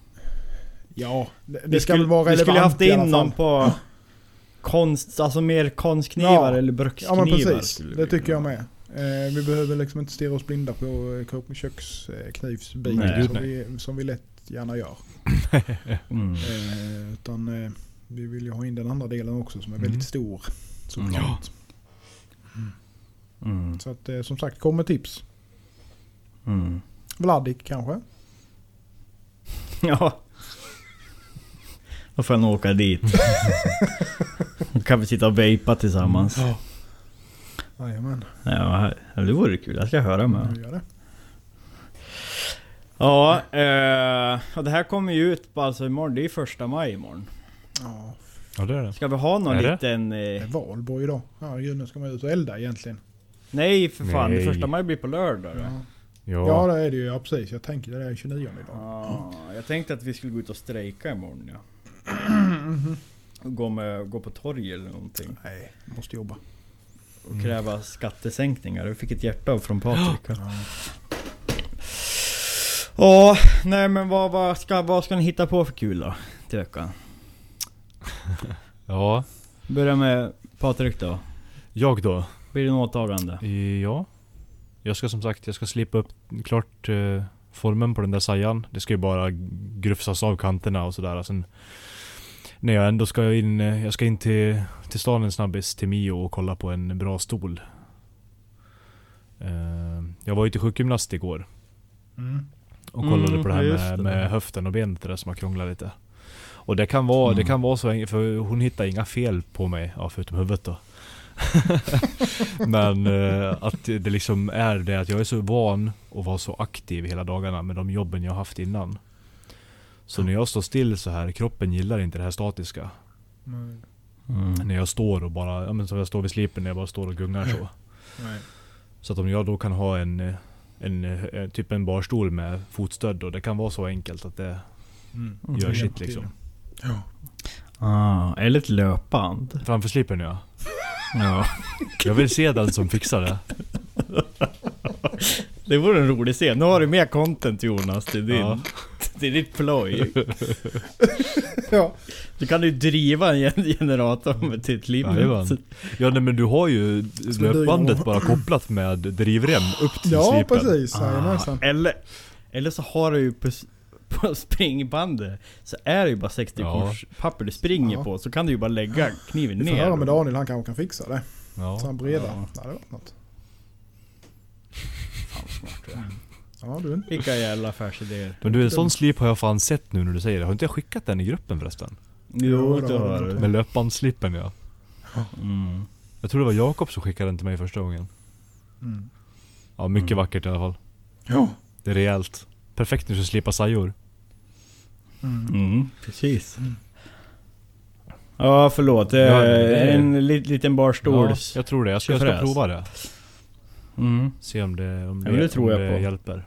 Ja, det, det Vi ska skulle, väl vara vi relevant skulle haft in någon på konst, alltså mer konstknivar Ja. eller Ja bruksknivar. men precis, det tycker jag med. Eh, vi behöver liksom inte stirra oss blinda på eh, köksknivsbiten som, vi, som vi lätt gärna gör. [laughs] Mm. Eh, utan eh, vi vill ju ha in den andra delen också som är Mm. väldigt stor. Såklart. Mm. Så att eh, som sagt, kom med tips. Mm. Vladik kanske? [laughs] Ja. Då får jag nog åka dit. [laughs] Då kan vi sitta och vejpa tillsammans. Ja. Jajamän, Ja, det vore kul. Jag ska höra med. det. Ja, eh, och det här kommer ju ut på alltså imorgon. Det är första maj imorgon. Ja, Ja det är det. Ska vi ha någon Är liten... det Eh, är valborg idag. Herregud, nu ska man ut och elda egentligen. nej för fan, Nej. första maj blir på lördag då. Ja, Ja. ja det är det ju. Ja, precis. Jag tänker det är 29 idag. Ja, jag tänkte att vi skulle gå ut och strejka imorgon ja. Och [clears throat] gå, med, gå på torg eller någonting. Nej, måste jobba. Och Mm. kräva skattesänkningar. Jag fick ett hjärta från Patrik. Ja, Ja. nej men vad, vad, ska, vad ska ni hitta på för kul då? Till veckan? [laughs] ja. Börja med Patrik då. Jag då? Blir det något åtagande? Eh, Ja. Jag ska som sagt, jag ska slipa upp klart eh, formen på den där sajan. Det ska ju bara grufsas av kanterna och sådär. Sen när jag ändå ska in, eh, jag ska in till, till stan en snabbis till Mio och kolla på en bra stol. Eh, jag var ju till sjukgymnast igår Mm. och kollade Mm, på det här med, det. med höften och benet där som har krånglat lite. Och det kan vara, det Mm. kan vara så för hon hittar inga fel på mig, ja, förutom huvudet då. [laughs] Men eh, att det liksom är det att jag är så van att vara så aktiv hela dagarna med de jobben jag har haft innan. Så när jag står still så här, kroppen gillar inte det här statiska. Nej. Mm. När jag står och bara, ja men som jag står vid slipen när jag bara står och gungar så. [laughs] Nej. Så att om jag då kan ha en, en, typ en barstol med fotstöd och det kan vara så enkelt att det Mm. Mm. gör Det shit liksom. Ja. Ah, eller ett löpband. Framför slipen ja. Ja. Jag vill se den som fixar det. [laughs] Det vore en rolig scen. Nu har du mer content Jonas till din... Ja. [laughs] Till ditt ploj. [laughs] Ja. Du kan ju driva en gen- generator med till ett limit. Ja nej, men du har ju löpbandet bara kopplat med drivrem upp till Ja, slipen. precis. Jajamensan. Eller, eller så har du ju på, springbandet så är det ju bara 60 Ja. kors papper du springer Ja. på. Så kan du ju bara lägga kniven Vi får ner. höra med Daniel, han kanske kan fixa det. Så Ja. han breda. Ja. Ja. Det varit något. Fan vad smart det är. Ja du. Vilka jävla affärsidéer. Men du en sån slip har jag fan sett nu när du säger det. Har inte jag skickat den i gruppen förresten? Jo, det har du. Med löpbandsslippen ja. Mm. Jag tror det var Jakob som skickade den till mig första gången. Mm. Ja, mycket Mm. vackert i alla fall. Ja. Det är rejält. Perfekt när du ska slipa sajor. Mm. Mm, precis. Ja, förlåt. Ja, det är- en li- liten barstol. Ja, jag tror det. Jag ska, jag ska prova det. Mm. Se om det, om Ja, men det tror om jag det på. hjälper.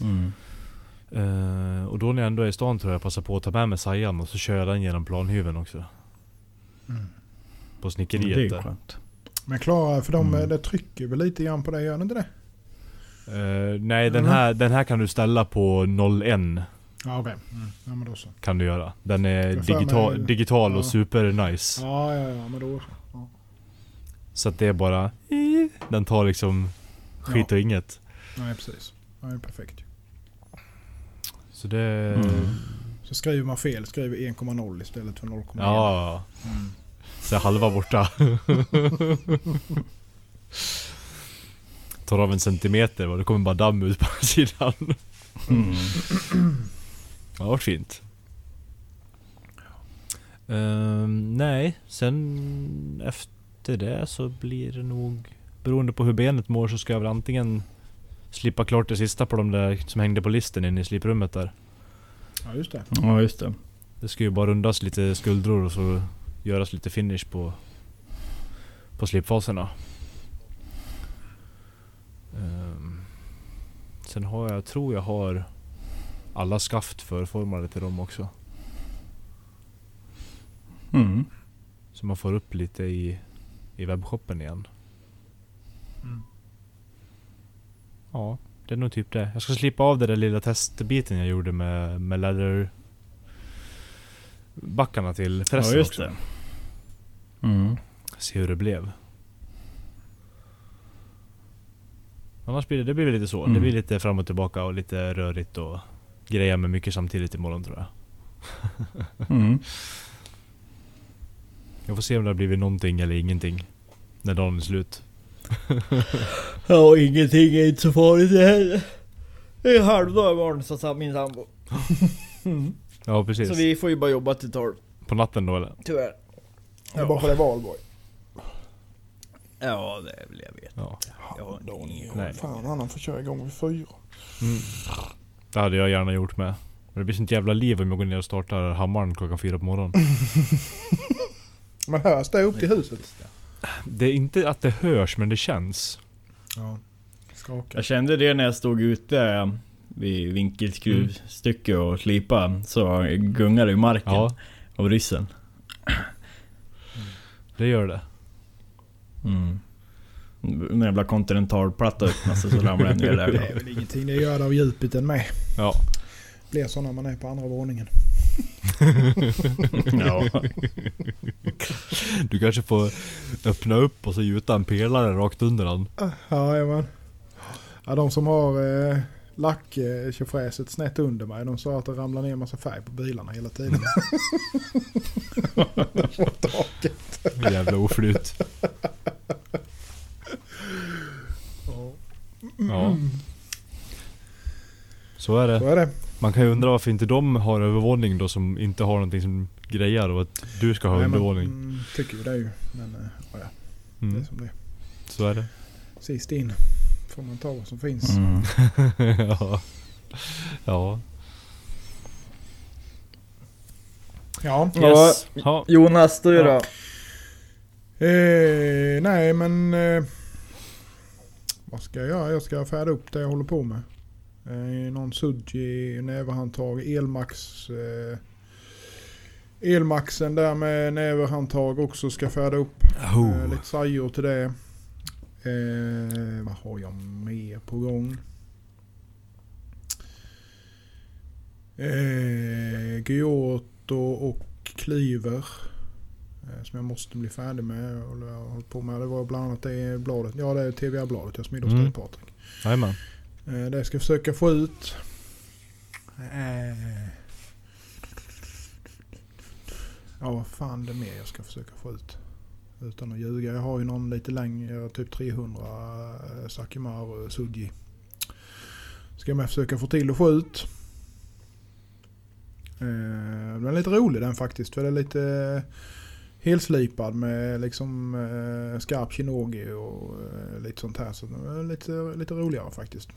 Mm. Eh, och då när jag ändå är i stan tror jag passar på att ta med mig sajan och så kör jag den genom planhyveln också. Mm. På Det är snickeriet där. skönt. Men Klara, för de, Mm. det trycker väl lite grann på det, gör det inte det? Eh, nej den Mm. här, den här kan du ställa på 01 Ja okej. Mm. Ja men då så. kan du göra. Den är digital, mig- digital och ja. super nice. Ja ja ja men då så. Så att det är bara... Den tar liksom skit Ja. och inget. Nej precis. Ja, det är perfekt. Så det... Mm. Så skriver man fel, skriver 1,0 istället för 0,1. Ja, Mm. så halva borta. Tar av en centimeter och det kommer bara damm ut på sidan. Mm. Det har varit fint. Ehm, nej, sen efter det så blir det nog... Beroende på hur benet mår så ska jag väl antingen slipa klart det sista på de där som hängde på listen inne i sliprummet där. Ja just det. Ja, just det. Det ska ju bara rundas lite skuldror och så göras lite finish på, på slipfaserna. Ehm, sen har jag, tror jag har alla skaft förformade till dem också. Mm. Så man får upp lite i, i webbshoppen igen. Mm. Ja, det är nog typ det. Jag ska slipa av den där lilla testbiten jag gjorde med, med leather backarna till Ja, förresten just också. det. Mm. Se hur det blev. Annars blir det, det blir lite så. Det Mm. blir lite fram och tillbaka och lite rörigt och greja med mycket samtidigt imorgon tror jag. [laughs] Mm. Jag får se om det har blivit någonting eller ingenting. När dagen är slut. [laughs] Ja, ingenting är inte så farligt det heller. Det är halvdag imorgon så sa min sambo. [laughs] Ja precis. Så vi får ju bara jobba till 12. På natten då eller? Tyvärr. Det är bara för det är valborg. Ja, det är väl jag vet. Ja. Jag har ingen Nej. Fan han får köra igång vid fyra. Mm. Det hade jag gärna gjort med. Men det blir sånt jävla liv om jag går ner och startar hammaren klockan fyra på morgonen. [laughs] Men hörs det upp till huset? Det är inte att det hörs men det känns. Ja. Skaka. Jag kände det när jag stod ute vid vinkelskruvstycke och slipa. Så gungade i marken Ja, av ryssen. det gör det. Mm. En jävla kontinentalplatta öppnas och så ramlar den ner Det är där. väl ingenting. Det gör det av djupet än med. Ja. Blir så när man är på andra våningen. [laughs] ja. Du kanske får öppna upp och så gjuta en pelare rakt under den. Ja, jajamän. Ja, de som har eh, lacktjofräset snett under mig, de sa att det ramlar ner massa färg på bilarna hela tiden. På [laughs] taket. Jävla oflyt. Ja. Så är Så det. är det. Man kan ju undra varför inte de har övervåning då som inte har någonting som grejar och att du ska ha Nej, undervåning. mm, tycker ju det ju. Men eh, ja, ja, det är Mm. som det. Så är det. Sist in får man ta vad som finns. Mm. [laughs] ja. Ja. Ja. Yes. Ja. Jonas, du då? Eh, nej men... Eh, vad ska jag göra? Jag ska färda upp det jag håller på med. Eh, någon Sudji näverhandtag, Elmax. Eh, Elmaxen där med näverhandtag också ska färda upp. Eh, lite sajor till det. Eh, vad har jag mer på gång? Eh, Giotto och Cleaver. Eh, som jag måste bli färdig med. Och jag har hållit på med. Det var bland annat det bladet. Ja det är TVA-bladet jag smidde hos Mm. dig Patrik. Jajamän. Eh, det ska jag försöka få ut. Eh. Ja vad fan det är mer jag ska försöka få ut. Utan att ljuga. Jag har ju någon lite längre, typ 300 eh, Sakimaru Suji. Ska jag med försöka få till att få ut. Den är lite rolig den faktiskt. För det är lite helslipad med liksom skarp shinogi och lite sånt här. Så den är lite, lite roligare faktiskt.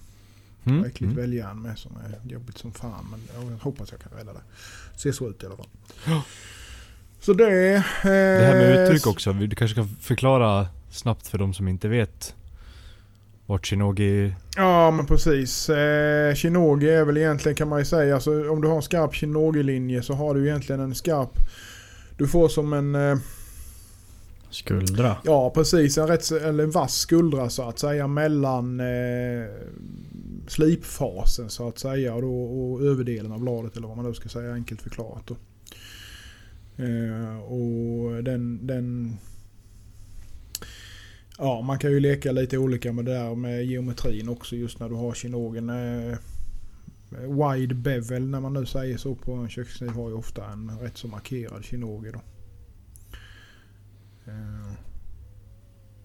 Mm. Och äckligt Mm. väljärn med som är jobbigt som fan. Men jag hoppas jag kan rädda det. Ser så ut i alla fall. Så det... Eh, Det här med uttryck också, du kanske kan förklara snabbt för de som inte vet vart Shinogi... Ja men precis. Eh, Shinogi är väl egentligen kan man ju säga. Alltså, om du har en skarp Shinogi-linje så har du egentligen en skarp... Du får som en... Eh, Skuldra. ja precis. En rätt eller en vass skuldra så att säga mellan eh, slipfasen så att säga och, då, och överdelen av bladet eller vad man då ska säga enkelt förklarat. Då. Eh, och den, den... Ja, man kan ju leka lite olika med det där med geometrin också just när du har kinogen. Eh, wide bevel när man nu säger så på en kökskniv har ju ofta en rätt så markerad kinoge. då. Eh,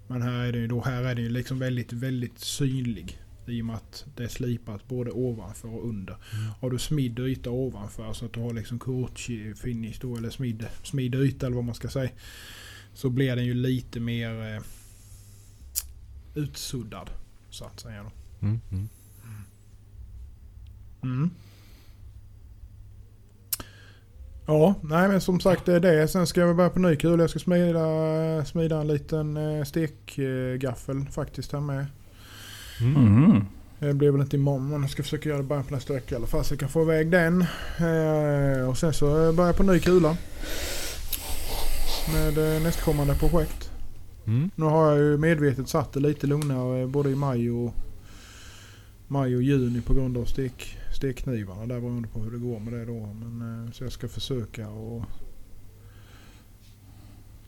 men här är det ju då, här är det ju liksom väldigt, väldigt synlig. I och med att det är slipat både ovanför och under. Har du smidd yta ovanför så att du har liksom kort finish då eller smidd, smidd yta eller vad man ska säga. Så blir den ju lite mer eh, utsuddad så att säga. Då. Mm. Mm. Mm. Ja, nej men som sagt det är det. Sen ska jag börja på ny kul. Jag ska smida, smida en liten eh, stekgaffel faktiskt här med. Mm. Mm. Det blir väl inte imorgon men jag ska försöka göra det bara på nästa vecka i alla fall så jag kan få iväg den. Eh, och sen så börjar jag på ny kula. Med eh, nästkommande projekt. Mm. Nu har jag ju medvetet satt det lite lugnare både i maj och, maj och juni på grund av stek, stekknivarna. Där beroende på hur det går med det då. Men, eh, så jag ska försöka och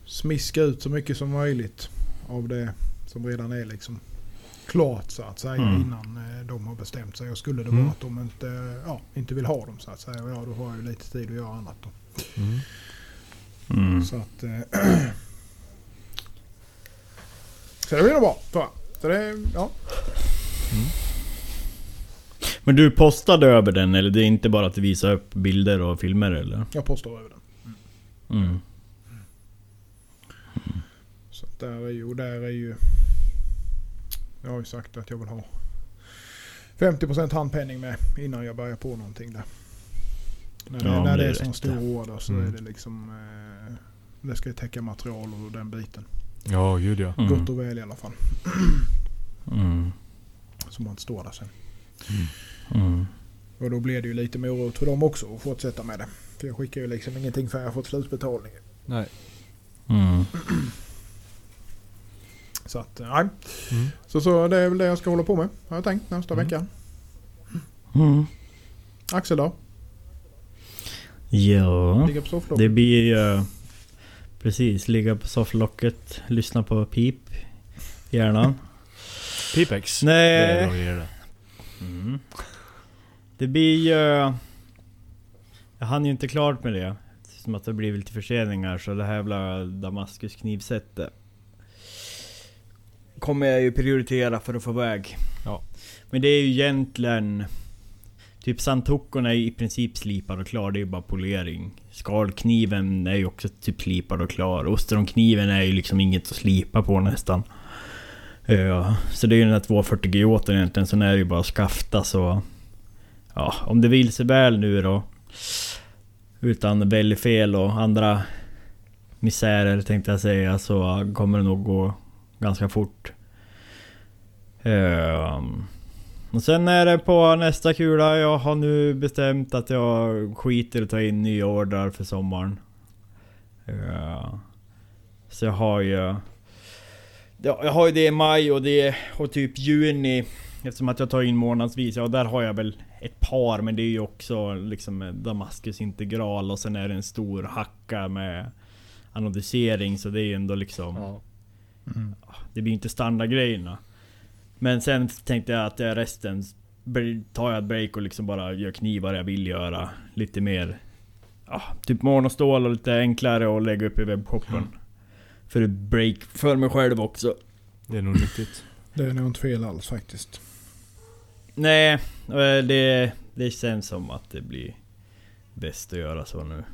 smiska ut så mycket som möjligt av det som redan är liksom klart så att säga Mm. innan eh, de har bestämt sig. Och skulle det Mm. vara att de inte, ja, inte vill ha dem så att säga. Ja, då har jag ju lite tid att göra annat då. Mm. Mm. Så att... Eh, [clears throat] så det blir nog bra tror jag. Så det, ja. Men du postade över den eller det är inte bara att du visar upp bilder och filmer eller? Jag postar över den. Mm. Så att där är ju, där är ju... Jag har ju sagt att jag vill ha 50% handpenning med innan jag börjar på någonting där. När det, Ja, när det är är sån stor order så Mm. är det liksom... Eh, det ska ju täcka material och den biten. Ja, gud ja. Mm. Gott och väl i alla fall. Mm. Så man inte står där sen. Mm. Och då blir det ju lite morot för dem också att fortsätta med det. För jag skickar ju liksom ingenting förrän jag fått slutbetalning. Nej. Mm. [clears throat] Så att, nej. Mm. Så, så det är väl det jag ska hålla på med. Har jag tänkt nästa Mm. vecka. Mm. Axel då? Ja, Ligga på det blir ju... Precis, ligga på sofflocket, lyssna på pip. Gärna. Pipex. Det är Nej. bra grejer det. Det blir ju... Jag hann ju inte klart med det. Som att det blir lite förseningar så det här jävla Damaskus knivsättet kommer jag ju prioritera för att få väg. Ja. Men det är ju egentligen... Typ Santokon är ju i princip slipad och klar, det är ju bara polering. Skalkniven är ju också typ slipad och klar. Ostronkniven är ju liksom inget att slipa på nästan. Ja, så det är ju den här 240 Gioten egentligen, sen är det ju bara att skafta så... Ja, om det vill sig väl nu då. Utan väljfel och andra misärer tänkte jag säga, så kommer det nog gå ganska fort. Um, och sen är det på nästa kula, jag har nu bestämt att jag skiter att ta in nya ordrar för sommaren. Uh, så jag har ju jag har ju det i maj och det och typ juni Eftersom att jag tar in månadsvis, ja där har jag väl ett par men det är ju också liksom Damaskus integral och sen är det en stor hacka med anodisering så det är ju ändå liksom Ja. Det blir ju inte standardgrejerna Men sen tänkte jag att resten Tar jag ett break och liksom bara gör knivar jag vill göra Lite mer ja, Typ monostål och lite enklare att lägga upp i webbshoppen För ett break för mig själv också Det är nog nyttigt. Det är nog inte fel alls faktiskt. Nej, det, det känns som att det blir bäst att göra så nu.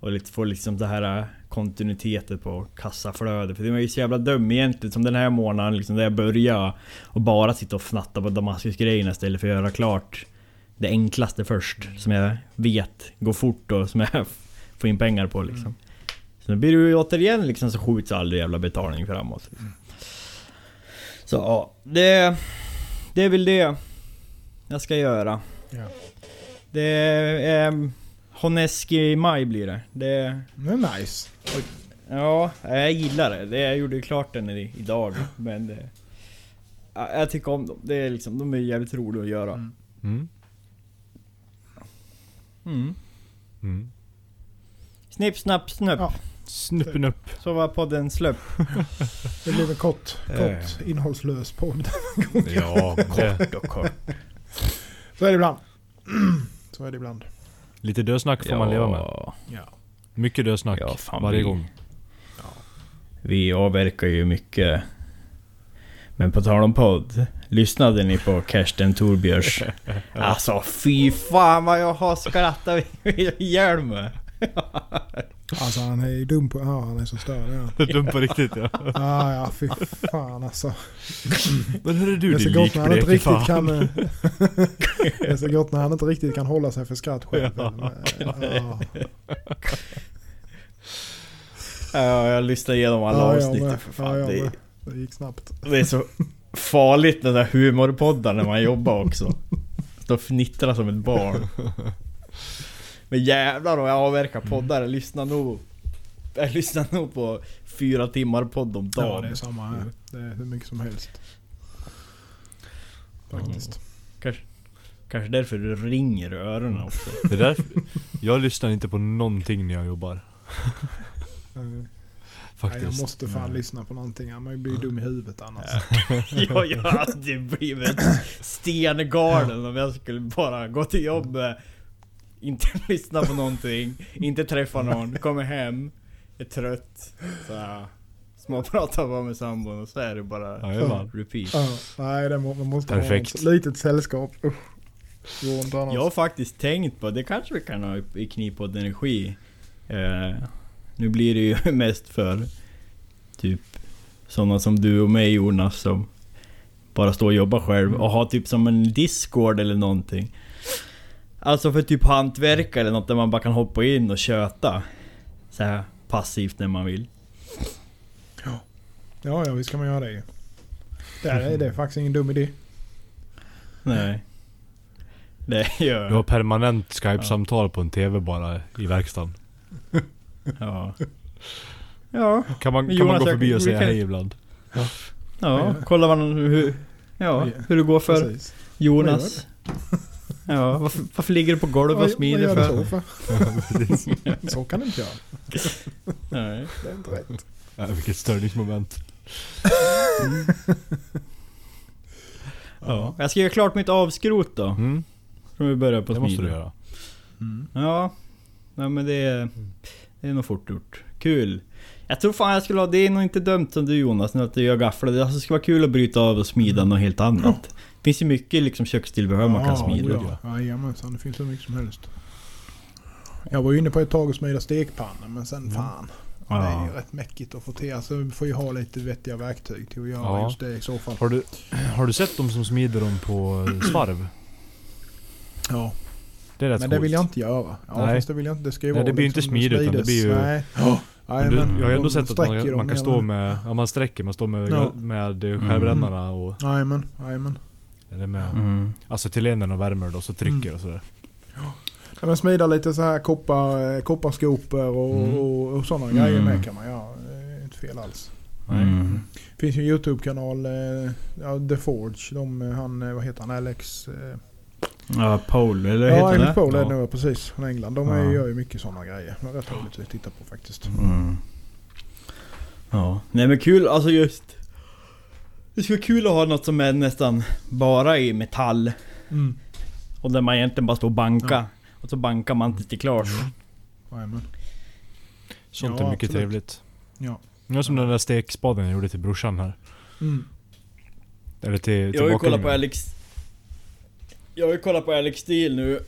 Och lite, få liksom det här eh, kontinuiteten på kassaflödet. För det var ju så jävla dum egentligen som den här månaden liksom där jag började och bara sitta och fnatta på Damaskus-grejerna istället för att göra klart det enklaste först. Som jag vet går fort och som jag [laughs] får in pengar på liksom. Så nu blir det ju återigen liksom så skjuts aldrig jävla betalning framåt. Så ja, det... Det är väl det jag ska göra. Ja. Det är... Honeski i maj blir det. det Det är nice. ja, jag gillar det. det. Jag gjorde klart den idag. Men det, ja, jag tycker om dem. Det är liksom, de är jävligt roliga att göra. Mm. Mm. Mm. Mm. Snipp, snapp, snupp. Ja. Snuppen upp. Så var podden släpp. Det blev en kort, Eh. kort innehållslös podd. Ja, Kort och kort. Så är det ibland. [clears throat] Så är det ibland. lite dösnack får man leva med. Ja. Mycket dösnack Ja, fan, varje vi- gång. Vi avverkar ju mycket. Men på tal om podd. Lyssnade ni på Kersten Torbjörns? [laughs] Alltså fy fan vad jag har skrattat ihjäl mig. Alltså han är ju dum på... Ja han är så störd ja. [laughs] Dum på riktigt ja. Ja ja fy fan alltså. Men hur är du Det är så din gott när han inte likbleke riktigt fan? kan... eh, [laughs] det är så gott när han inte riktigt kan hålla sig för skratt själv. Ja. Ja. Ja, jag lyssnade igenom alla Ja, avsnitt. För fan. Ja, det. Det gick snabbt. det är så farligt den där humorpodden när man jobbar också. Stå och fnittra som ett barn. Men jävlar vad jag avverkar poddar. Jag lyssnar nog... Jag lyssnar nog på fyra timmar podd om Ja dagen. det är samma här. Det är hur mycket som helst. Faktiskt. Kanske, kanske därför du ringer i öronen också. Det är därför, jag lyssnar inte på någonting när jag jobbar. Eh, [laughs] Nej, Faktiskt. jag måste fan lyssna på någonting. Man blir dum i huvudet annars. [laughs] Jag, jag hade blivit stengalen om jag skulle bara gå till jobbet, inte [laughs] lyssna på någonting, inte träffa någon, kommer hem, är trött, så här, småpratar bara med sambon och så är det bara Jajamän. repeat. Ja, nej, det må, man måste Perfekt. ha ett litet sällskap. Usch. Jag har faktiskt tänkt på, det kanske vi kan ha i Knippodd Energi. Eh, nu blir det ju [laughs] mest för typ sådana som du och mig Jonas som bara står och jobbar själv och har typ som en discord eller någonting. Alltså för typ hantverkare eller något där man bara kan hoppa in och köta. Så här passivt när man vill. Ja, ja, visst kan man göra det. Det är, det är [laughs] faktiskt ingen dum idé. Nej. Det gör Du har permanent Skype-samtal på en TV bara i verkstaden. [laughs] Ja. Ja. Kan man, kan man Jonas, gå jag- förbi och säga kan- hej ibland? Ja, kolla vad han, hur, ja, hur det går för Precis. Jonas. Ja, varför, varför ligger du på golvet och smider vad gör du för? så för? [laughs] så kan du inte göra. Nej. Det är inte rätt. Ja, vilket störningsmoment. Ja. Jag ska göra klart mitt avskrot då. Mm, Från vi börjar på det måste du smiden. göra. Mm. Ja. Nej men det är, det är nog fort gjort. Kul. Jag tror fan jag skulle ha, det är nog inte dumt som du Jonas, nu att du gör gafflar. Det alltså, skulle vara kul att bryta av och smida något helt annat. Det finns ju mycket liksom kökstillbehör man kan smida. Ja, ja. Jajamensan, det finns hur mycket som helst. Jag var ju inne på ett tag och smida stekpannor men sen fan. Det är Ja. ju rätt mäckigt att få till. Alltså vi får ju ha lite vettiga verktyg till att göra Ja. just det i så fall. Har du, har du sett de som smider dem på svarv? Ja, Det är rätt men det coolt. vill jag inte göra. Ja, Nej. fast det vill jag inte. Det ska ju Nej, vara det blir inte liksom smidigt, utan det blir ju- Nej. Men du, jag har ändå sett att man, man kan stå med, ja man sträcker, man står med, Ja. med eh, skärbrännarna och, Jajamän, jajamän. Eller med Mm. acetylenen och värmer då, så trycker Mm. och sådär. Ja, men smida lite så här koppar, eh, kopparskopor och, Mm. och, och sådana Mm. grejer med kan man göra. Det är inte fel alls. Mm. Det finns ju en YouTube-kanal, eh, ja, The Forge. De, eh, han, vad heter han, Alex? Ja, Paul, eller ja, heter Alex det? Paul är ja. det nog, precis. Från England. De är, Ja. gör ju mycket sådana grejer. Det är rätt roligt att titta på faktiskt. Mm. Ja, nej men kul, alltså just... Det skulle vara kul att ha något som är nästan bara i metall. Mm. Och där man egentligen bara står och banka. Ja. Och så bankar man tills det är klart. Jajamän. Sånt Ja, är mycket absolut. trevligt. Ja. Det var som den där stekspaden jag gjorde till brorsan här. Mm. Eller till, till Jag har ju kollat bakugnen. på Alex... Jag har ju kollat på Alex Steel nu.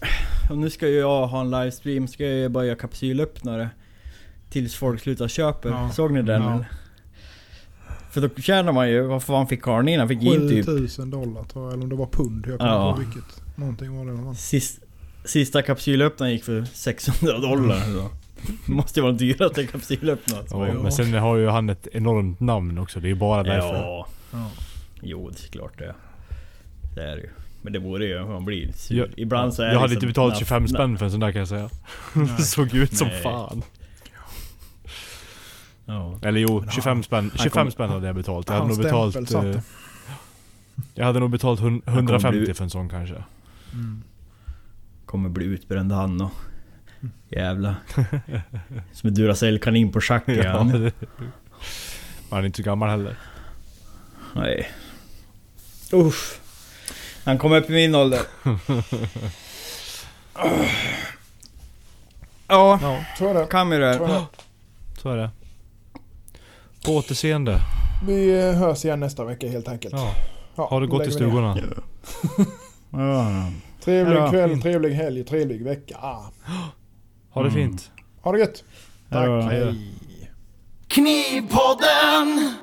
Och nu ska ju jag ha en livestream, ska jag ju bara göra kapsylöppnare. Tills folk slutar köpa. Ja. Såg ni den Ja. eller? För då tjänar man ju, vad fan fick karln in? Han fick in typ 7000 dollar tror jag, eller om det var pund. Jag kommer Ja. inte ihåg vilket. Någonting var det. va? Sist, sista kapsylöppnaren gick för 600 dollar. Så. [laughs] Måste ju vara den dyraste kapsylöppnaren. Ja. Men sen har ju han ett enormt namn också. Det är bara därför. Ja. Ja. Jo, det är klart det. Det är det ju. Men det vore ju, man blir sur. Jag, Ibland så är jag det hade liksom inte betalat na- 25 na- spänn för en sån där kan jag säga. Nej. [laughs] Såg ut som Nej. fan. Ja. Eller jo, Men 25 spänn, 25 kommer- spänn hade jag betalt. Jag hade nog betalt... Eh, jag hade nog betalt hun- kommer 150 bli- för en sån kanske. Mm. Kommer bli utbränd han och... Jävla. [laughs] Som en Duracell-kanin på schack Ja, han. det- Han är inte så gammal heller. Nej. Usch. Han kommer upp i min ålder. [laughs] Ja, Ja, Så är det. kan vi det. Så är det. På återseende. Vi eh, hörs igen nästa vecka helt enkelt. Ja. Ja, Har det då gått i stugorna? Ja. [laughs] Trevlig Ja. kväll, trevlig helg, trevlig vecka. Ah. Ha det Mm. fint. Ha det gött. Tack. Ja. Hej. Knivpodden!